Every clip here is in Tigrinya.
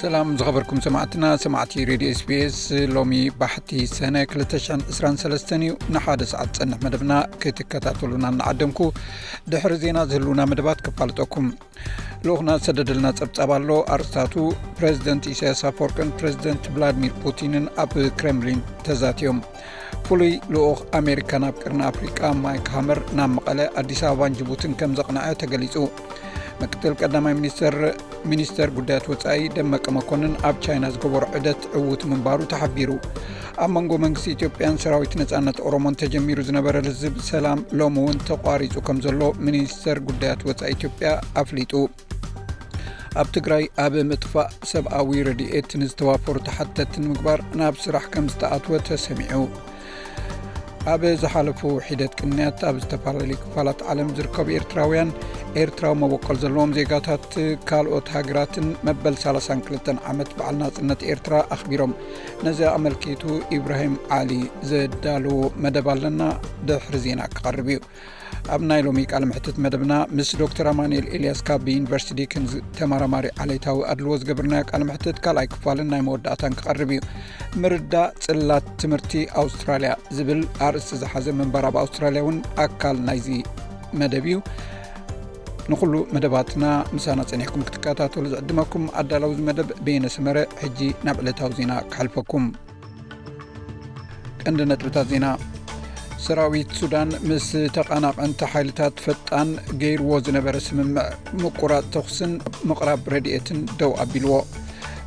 ሰላም ዝኸበርኩም ሰማዕትና ሰማዕቲ ሬድዮ ስፔስ ሎሚ ባሕቲ ሰነ 223 እዩ ንሓደ ሰዓት ዝፀንሕ መደብና ክትከታተሉና እናዓደምኩ ድሕሪ ዜና ዝህልውና መደባት ክፋልጠኩም ልኡክና ዝሰደደልና ፀብፃብ ኣሎ ኣርስታቱ ፕረዚደንት ኢሳያስ ኣፈወርቅን ፕረዚደንት ቭላድሚር ፑቲንን ኣብ ክረምሊን ተዛትዮም ፍሉይ ልኡኽ ኣሜሪካ ናብ ቅርኒ ኣፍሪቃ ማይክ ሃመር ናብ መቐለ ኣዲስ ኣበባን ጅቡትን ከም ዘቕንዐ ተገሊጹ ምክትል ቀዳማይ ሚኒስተር ሚኒስተር ጉዳያት ወፃኢ ደመቀ መኮንን ኣብ ቻይና ዝገበሩ ዕደት ዕዉት ምንባሩ ተሓቢሩ ኣብ መንጎ መንግስቲ ኢትዮጵያን ሰራዊት ነፃነት ኦሮሞን ተጀሚሩ ዝነበረ ልዝብ ሰላም ሎሚ እውን ተቋሪፁ ከም ዘሎ ሚኒስተር ጉዳያት ወፃኢ ኢትዮጵያ ኣፍሊጡ ኣብ ትግራይ ኣብ ምጥፋእ ሰብኣዊ ረድኤት ንዝተዋፈሩ ተሓተቲ ንምግባር ናብ ስራሕ ከም ዝተኣትወ ተሰሚዑ ኣብ ዝሓለፉ ሒደት ቅንያት ኣብ ዝተፈላለዩ ክፋላት ዓለም ዝርከቡ ኤርትራውያን ኤርትራዊ መበቆል ዘለዎም ዜጋታት ካልኦት ሃገራትን መበል 32 ዓመት በዓል ናፅነት ኤርትራ ኣኽቢሮም ነዚ ኣመልኪቱ ኢብራሂም ዓሊ ዘዳለዎ መደብ ኣለና ድሕሪ ዜና ክቐርብ እዩ ኣብ ናይ ሎሚ ቃል ምሕትት መደብና ምስ ዶክተር ኣማንኤል ኤልያስ ካብ ብዩኒቨርሲቲ ዲክን ተማራማሪ ዓሌታዊ ኣድልዎ ዝገብርናዮ ቃል ምሕትት ካልኣይ ክፋልን ናይ መወዳእታን ክቐርብ እዩ ምርዳእ ፅላት ትምህርቲ ኣውስትራልያ ዝብል ኣርእስቲ ዝሓዘ ምንባር ኣብ ኣውስትራልያ እውን ኣካል ናይዚ መደብ እዩ ንኩሉ መደባትና ምሳና ፀኒሕኩም ክትከታተሉ ዝዕድመኩም ኣዳላውዚ መደብ ቤየነሰመረ ሕጂ ናብ ዕለታዊ ዜና ክሓልፈኩም ቀንዲ ነጥብታት ዜና ሰራዊት ሱዳን ምስ ተቐናቐንቲ ሓይልታት ፈጣን ገይርዎ ዝነበረ ስምምዕ ምቁራፅ ተኹስን ምቕራብ ረድኤትን ደው ኣቢልዎ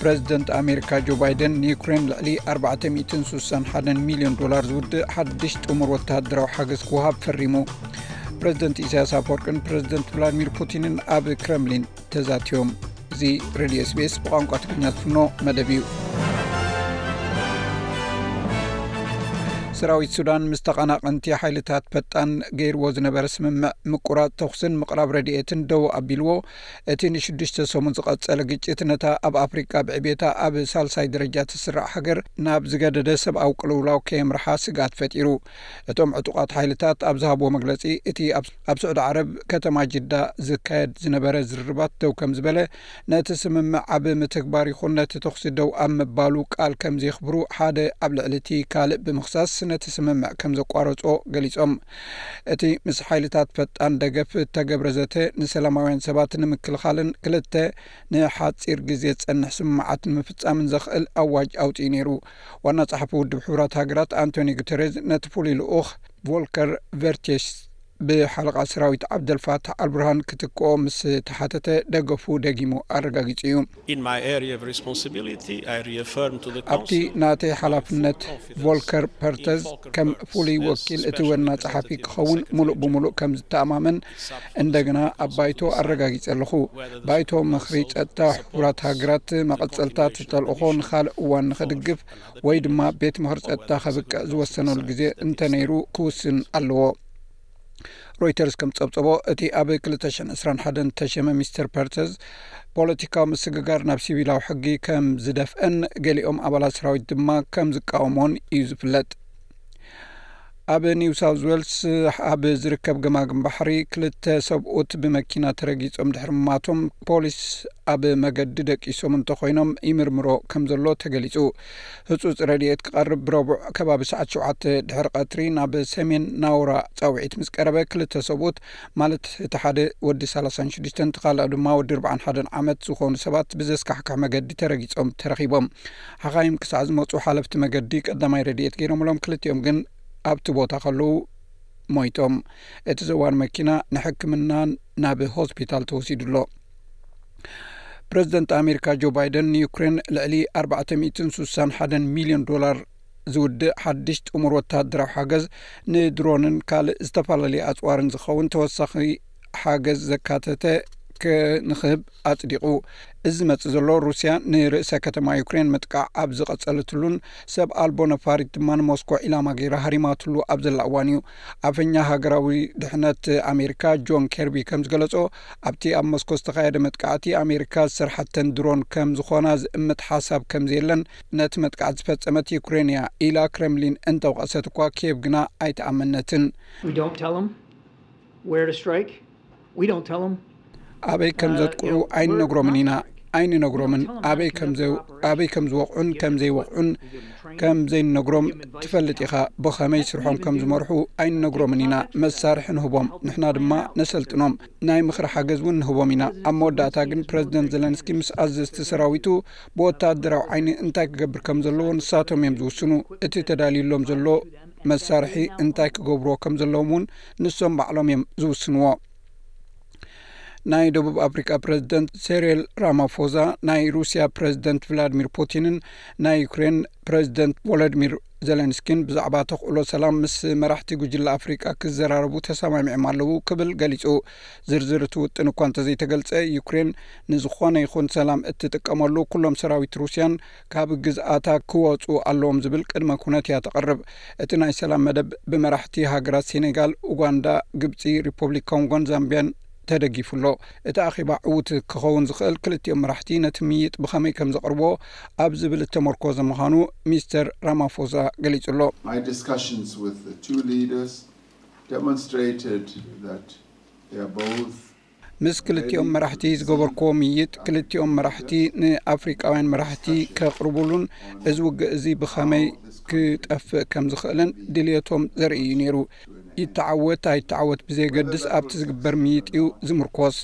ፕረዚደንት ኣሜሪካ ጆ ባይደን ንዩክሬን ልዕሊ 461 ሚልዮን ዶላር ዝውድእ ሓድሽ ጥሙር ወተሃደራዊ ሓገዝ ክውሃብ ፈሪሙ ፕረዚደንት ኢሳያስ ኣፈወርቅን ፕረዚደንት ቭላድሚር ፑቲንን ኣብ ክረምሊን ተዛትዮም እዚ ሬድዮ ስቤስ ብቋንቋ ትግርኛ ዝፍኖ መደብ እዩ ሰራዊት ሱዳን ምስ ተቐናቐንቲ ሓይልታት ፈጣን ገይርዎ ዝነበረ ስምምዕ ምቁራፅ ተኽስን ምቕራብ ረድኤትን ደው ኣቢልዎ እቲ ንሽዱሽተ ሰሙን ዝቐፀለ ግጭት ነታ ኣብ ኣፍሪቃ ብዕቤታ ኣብ ሳልሳይ ደረጃ ትስራዕ ሃገር ናብ ዝገደደ ሰብኣዊ ቅልውላው ከየምርሓ ስግኣት ፈጢሩ እቶም ዕጡቓት ሓይልታት ኣብ ዝሃብዎ መግለፂ እቲ ኣብ ስዑዲ ዓረብ ከተማ ጅዳ ዝካየድ ዝነበረ ዝርርባት ደው ከም ዝበለ ነቲ ስምምዕ ኣብ ምትግባር ይኹን ነቲ ተኹሲ ደው ኣብ ምባሉ ቃል ከም ዘየኽብሩ ሓደ ኣብ ልዕሊ እቲ ካልእ ብምኽሳስ ነቲ ስምምዕ ከም ዘቋረፆ ገሊፆም። እቲ ምስ ሓይልታት ፈጣን ደገፍ እተገብረ ዘተ ንሰላማውያን ሰባት ንምክልኻልን ክልተ ንሓፂር ግዜ ዝፀንሕ ስምምዓት ንምፍፃምን ዘኽእል ኣዋጅ ኣውፂኡ ነይሩ። ዋና ጸሓፊ ውድብ ሕቡራት ሃገራት ኣንቶኒ ጉተሬዝ ነቲ ፍሉይ ልኡኽ ቮልከር ቨርቴሽ ብሓለቓ ሰራዊት ዓብደልፋታሕ ኣልቡርሃን ክትክኦ ምስ ተሓተተ ደገፉ ደጊሙ ኣረጋጊጹ እዩ። ኣብቲ ናተይ ሓላፍነት፣ ቮልከር ፐርተዝ ከም ፍሉይ ወኪል እቲ ዋና ጸሓፊ ክኸውን ምሉእ ብምሉእ ከም ዝተኣማመን እንደገና ኣብ ባይቶ ኣረጋጊጸ ኣለኹ። ባይቶ ምኽሪ ጸጥታ ሕቡራት ሃገራት መቐጸልታት ተልእኾ ንኻልእ እዋን ንኸድግፍ ወይ ድማ ቤት ምኽሪ ጸጥታ ከብቅዕ ዝወሰነሉ ግዜ እንተነይሩ ክውስን ኣለዎ። ሮይተርስ ከም ጸብጸቦ እቲ ኣብ 221 ተሸመ ሚስተር ፐርተዝ ፖለቲካዊ ምስግጋር ናብ ሲቪላዊ ሕጊ ከም ዝደፍአን ገሊኦም ኣባላት ሰራዊት ድማ ከም ዝቃወሞን እዩ ዝፍለጥ። ኣብ ኒው ሳውዝ ዌልስ ኣብ ዝርከብ ገማግም ባሕሪ ክልተ ሰብኡት ብመኪና ተረጊጾም ድሕሪ ምማቶም ፖሊስ ኣብ መገዲ ደቂሶም እንተኮይኖም ይምርምሮ ከም ዘሎ ተገሊጹ ህጹጽ ረድኤት ክቐርብ ብረቡዕ ከባቢ ሰዓት ሸውዓተ ድሕሪ ቀትሪ ናብ ሰሜን ናውራ ጻውዒት ምስ ቀረበ ክልተ ሰብኡት ማለት እቲ ሓደ ወዲ 36 እቲ ካልእ ድማ ወዲ 41 ዓመት ዝኾኑ ሰባት ብዘስካሕክሕ መገዲ ተረጊጾም ተረኺቦም ሓኻይም ክሳዕ ዝመጹ ሓለፍቲ መገዲ ቀዳማይ ረድኤት ገይሮምሎም፣ ክልቲኦም ግን ኣብቲ ቦታ ከለዉ ሞይቶም። እቲ ዘዋሪ መኪና ንሕክምናን ናብ ሆስፒታል ተወሲዱ ኣሎ። ፕረዚደንት ኣሜሪካ ጆ ባይደን ንዩክሬን ልዕሊ ኣርባዕተ ሚእትን ስሳን ሓደን ሚልዮን ዶላር ዝውድእ ሓድሽ ጥሙር ወተሃደራዊ ሓገዝ ንድሮንን ካልእ ዝተፈላለዩ ኣጽዋርን ዝኸውን ተወሳኺ ሓገዝ ዘካተተ ንክህብ ኣፅዲቑ እዚ መፅ ዘሎ ሩስያ ንርእሰ ከተማ ዩክሬን ምጥቃዕ ኣብ ዝቐፀለትሉን ሰብ ኣልቦ ነፋሪት ድማ ንሞስኮ ዒላማ ገይራ ሃሪማትሉ ኣብ ዘላ እዋን እዩ ኣፈኛ ሃገራዊ ድሕነት ኣሜሪካ ጆን ኬርቢ ከም ዝገለጾ ኣብቲ ኣብ ሞስኮ ዝተኻየደ መጥቃዕቲ ኣሜሪካ ዝሰርሓተን ድሮን ከም ዝኾና ዝእምት ሓሳብ ከም ዘየለን ነቲ መጥቃዕት ዝፈጸመት ዩክሬን እያ ኢላ ክረምሊን እንተውቐሰት እኳ ኬብ ግና ኣይተኣመነትን ኣበይ ከም ዘጥቅዑ ኣይንነግሮምን ኢና፣ ኣይንነግሮምን፣ ኣበይ ከም ዝወቕዑን ከም ዘይወቕዑን ከም ዘይንነግሮም ትፈልጥ ኢኻ፣ ብኸመይ ስርሖም ከም ዝመርሑ ኣይንነግሮምን ኢና፣ መሳርሒ ንህቦም፣ ንሕና ድማ ነሰልጥኖም፣ ናይ ምኽሪ ሓገዝ እውን ንህቦም ኢና፣ ኣብ መወዳእታ ግን ፕረዚደንት ዘለንስኪ ምስ ኣዘዝቲ ሰራዊቱ ብወተሃደራዊ ዓይኒ እንታይ ክገብር ከም ዘለዎ ንሳቶም እዮም ዝውስኑ፣ እቲ ተዳልዩሎም ዘሎ መሳርሒ እንታይ ክገብርዎ ከም ዘለዎም እውን ንሶም ባዕሎም እዮም ዝውስንዎ ናይ ደቡብ ኣፍሪካ ፕረዚደንት ሴሬል ራማፎዛ ናይ ሩስያ ፕረዚደንት ቭላድሚር ፑቲንን ናይ ዩክሬን ፕረዚደንት ቮሎድሚር ዘለንስኪን ብዛዕባ ተኽእሎ ሰላም ምስ መራሕቲ ጉጅላ ኣፍሪቃ ክዘራረቡ ተሰማሚዖም ኣለዉ ክብል ገሊጹ ዝርዝር እቲ ውጥን እኳ እንተዘይተገልጸ ዩክሬን ንዝኾነ ይኹን ሰላም እትጥቀመሉ ኩሎም ሰራዊት ሩስያን ካብ ግዝኣታ ክወጹ ኣለዎም ዝብል ቅድመ ኩነት እያ ተቕርብ። እቲ ናይ ሰላም መደብ ብመራሕቲ ሃገራት ሴኔጋል፣ ኡጋንዳ፣ ግብጺ፣ ሪፖብሊክ ኮንጎን ዛምቢያን ተደጊፉ ኣሎ። እቲ ኣኼባ ዕዉት ክኸውን ዝኽእል ክልቲኦም መራሕቲ ነቲ ምይይጥ ብኸመይ ከም ዘቕርብዎ ኣብ ዝብል እተመርኮዘ ምዃኑ ሚስተር ራማፎዛ ገሊጹ ኣሎ። My discussions with the two leaders demonstrated that they are both ምስ ክልቲኦም መራሕቲ ዝገበርክዎ ምይይጥ፣ ክልቲኦም መራሕቲ ንኣፍሪቃውያን መራሕቲ ከቕርቡሉን እዚ ውግእ እዚ ብኸመይ ክጠፍእ ከም ዝኽእልን ድልየቶም ዘርኢ እዩ ነይሩ። ይተዓወት ኣይተዓወት ብዘየገድስ ኣብቲ ዝግበር ምይይጥ እዩ ዝምርኮስ።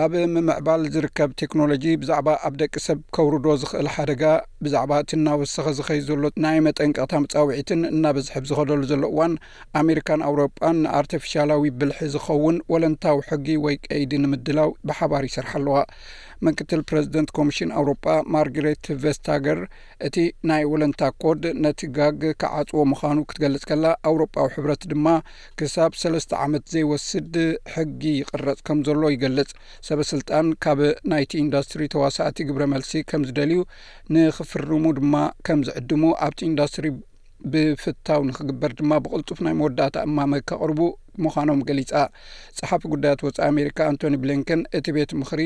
ኣብ ምምዕባል ዝርከብ ቴክኖሎጂ ብዛዕባ ኣብ ደቂ ሰብ ከውርዶ ዝኽእል ሓደጋ ብዛዕባ እቲ እናወሰኸ ዝኸይ ዘሎ ናይ መጠንቀቕታ መጻውዒትን እናበዝሐብ ዝኸደሉ ዘሎ እዋን ኣሜሪካን ኣውሮጳን ንኣርተፊሻላዊ ብልሒ ዝኸውን ወለንታዊ ሕጊ ወይ ቀይዲ ንምድላው ብሓባር ይሰርሓ ኣለዋ ምክትል ፕረዚደንት ኮሚሽን ኣውሮጳ ማርግሬት ቨስታገር እቲ ናይ ወለንታ ኮድ ነቲ ጋግ ክዓጽዎ ምዃኑ ክትገልጽ ከላ ኣውሮጳዊ ሕብረት ድማ ክሳብ ሰለስተ ዓመት ዘይወስድ ሕጊ ይቕረጽ ከም ዘሎ ይገልጽ። ሰበ ስልጣን ካብ ናይቲ ኢንዱስትሪ ተዋሳእቲ ግብረ መልሲ ከም ዝደልዩ ንኽፍርሙ ድማ ከም ዝዕድሙ ኣብቲ ኢንዱስትሪ ብፍታው ንክግበር ድማ ብቕልጡፍ ናይ መወዳእታ እማመ ከቕርቡ ምዃኖም ገሊጻ ጸሓፊ ጉዳያት ወፃኢ ኣሜሪካ ኣንቶኒ ብሊንከን እቲ ቤት ምኽሪ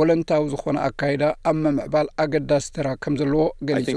ወለንታዊ ዝኾነ ኣካይዳ ኣብ ምምዕባል ኣገዳሲ ተራ ከም ዘለዎ ገሊጹ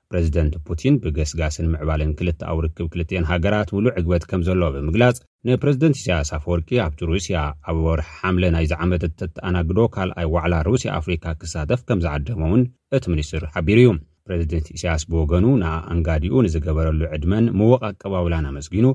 ፕረዚደንት ፑቲን ብገስጋስን ምዕባለን ክልተኣዊ ርክብ ክልቲኤን ሃገራት ምሉእ ዕግበት ከም ዘለዎ ብምግላጽ፣ ንፕረዚደንት ኢሳይያስ ኣፈወርቂ ኣብቲ ሩስያ ኣብ ወርሒ ሓምለ ናይዚ ዓመት እተተኣናግዶ ካልኣይ ዋዕላ ሩስያ ኣፍሪካ ክሳተፍ ከም ዝዓደመ'ውን እቲ ሚኒስትር ሓቢሩ እዩ። ፕረዚደንት ኢሳይያስ ብወገኑ ንኣኣንጋዲኡ ንዝገበረሉ ዕድመን ምወቕ ኣቀባብላን ኣመስጊኑ፣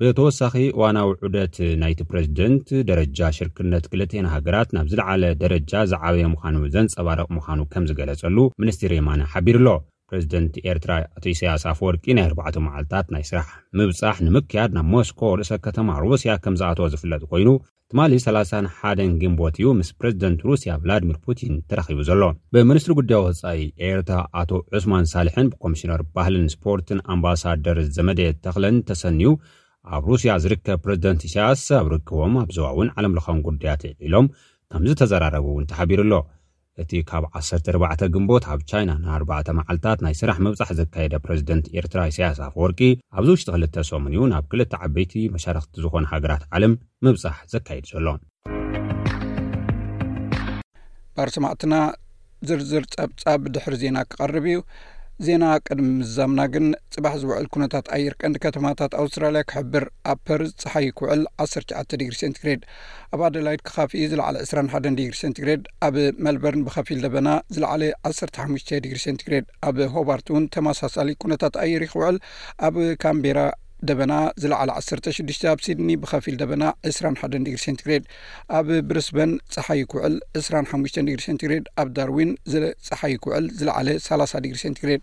ብተወሳኺ እዋናዊ ዑደት ናይቲ ፕረዚደንት፣ ደረጃ ሽርክነት ክልቲኤን ሃገራት ናብ ዝለዓለ ደረጃ ዝዓበየ ምዃኑ ዘንጸባርቕ ምዃኑ ከም ዝገለጸሉ ሚኒስትር የማነ ሓቢሩ'ሎ። ፕረዚደንት ኤርትራ ኣቶ ኢሳይያስ ኣፈወርቂ ናይ ኣርባዕተ መዓልታት ናይ ስራሕ ምብጻሕ ንምክያድ ናብ ሞስኮ ርእሰ ከተማ ሩስያ ከም ዝኣተወ ዝፍለጥ ኮይኑ፣ ትማሊ ሰላሳን ሓደን ግንቦት እዩ ምስ ፕረዚደንት ሩስያ ቭላድሚር ፑቲን ተራኺቡ ዘሎ። ብምኒስትሪ ጉዳይ ወጻኢ ኤርትራ ኣቶ ዑስማን ሳልሕን ብኮሚሽነር ባህልን ስፖርትን ኣምባሳደር ዘመደ ተኽለን ተሰንዩ ኣብ ሩስያ ዝርከብ ፕረዚደንት ኢሳያስ ኣብ ርክቦም ኣብ ዞባውን ዓለምለኻውን ጉዳያት ኣልዒሎም ከምዝተዘራረቡ እውን ተሓቢሩ ኣሎ። እቲ ካብ ዓሰርተ ኣርባዕተ ግንቦት ኣብ ቻይና ንኣርባዕተ መዓልታት ናይ ስራሕ ምብጻሕ ዘካየደ ፕረዚደንት ኤርትራ ኢሳያስ ኣፈወርቂ፣ ኣብዚ ውሽጢ ክልተ ሰሙን'ዩ ናብ ክልተ ዓበይቲ መሻርኽቲ ዝኾና ሃገራት ዓለም ምብጻሕ ዘካይድ ዘሎ። ባር ሰማዕትና ዝርዝር ጸብጻብ ድሕሪ ዜና ክቐርብ እዩ። ዜና ቅድሚ ምዛምና ግን ጽባሕ ዝውዕል ኩነታት ኣየር ቀንዲ ከተማታት ኣውስትራልያ ክሕብር ኣብ ፐርዝ ጸሓይ ክውዕል ዓሰርተ ሸውዓተ ዲግሪ ሴንቲግሬድ ኣብ ኣደላይድ ክካፍኢ ዝለዓለ ዕስራን ሓደን ዲግሪ ሴንቲግሬድ ኣብ መልበርን ብከፊል ደበና ዝለዓለ ዓሰርተ ሓሙሽተ ዲግሪ ሴንቲግሬድ ኣብ ሆባርት እውን ተመሳሳሊ ኩነታት ኣየር ይክውዕል ኣብ ካምቤራ ደበና ዝለዓለ ዓሰርተ ሽዱሽተ ኣብ ሲድኒ ብከፊል ደበና ዕስራን ሓደን ዲግሪ ሴንቲግሬድ ኣብ ብርስበን ፀሓይ ይክውዕል ዕስራን ሓሙሽተን ዲግሪ ሴንቲግሬድ ኣብ ዳርዊን ፀሓይ ይክውዕል ዝለዓለ ሰላሳ ዲግሪ ሴንቲግሬድ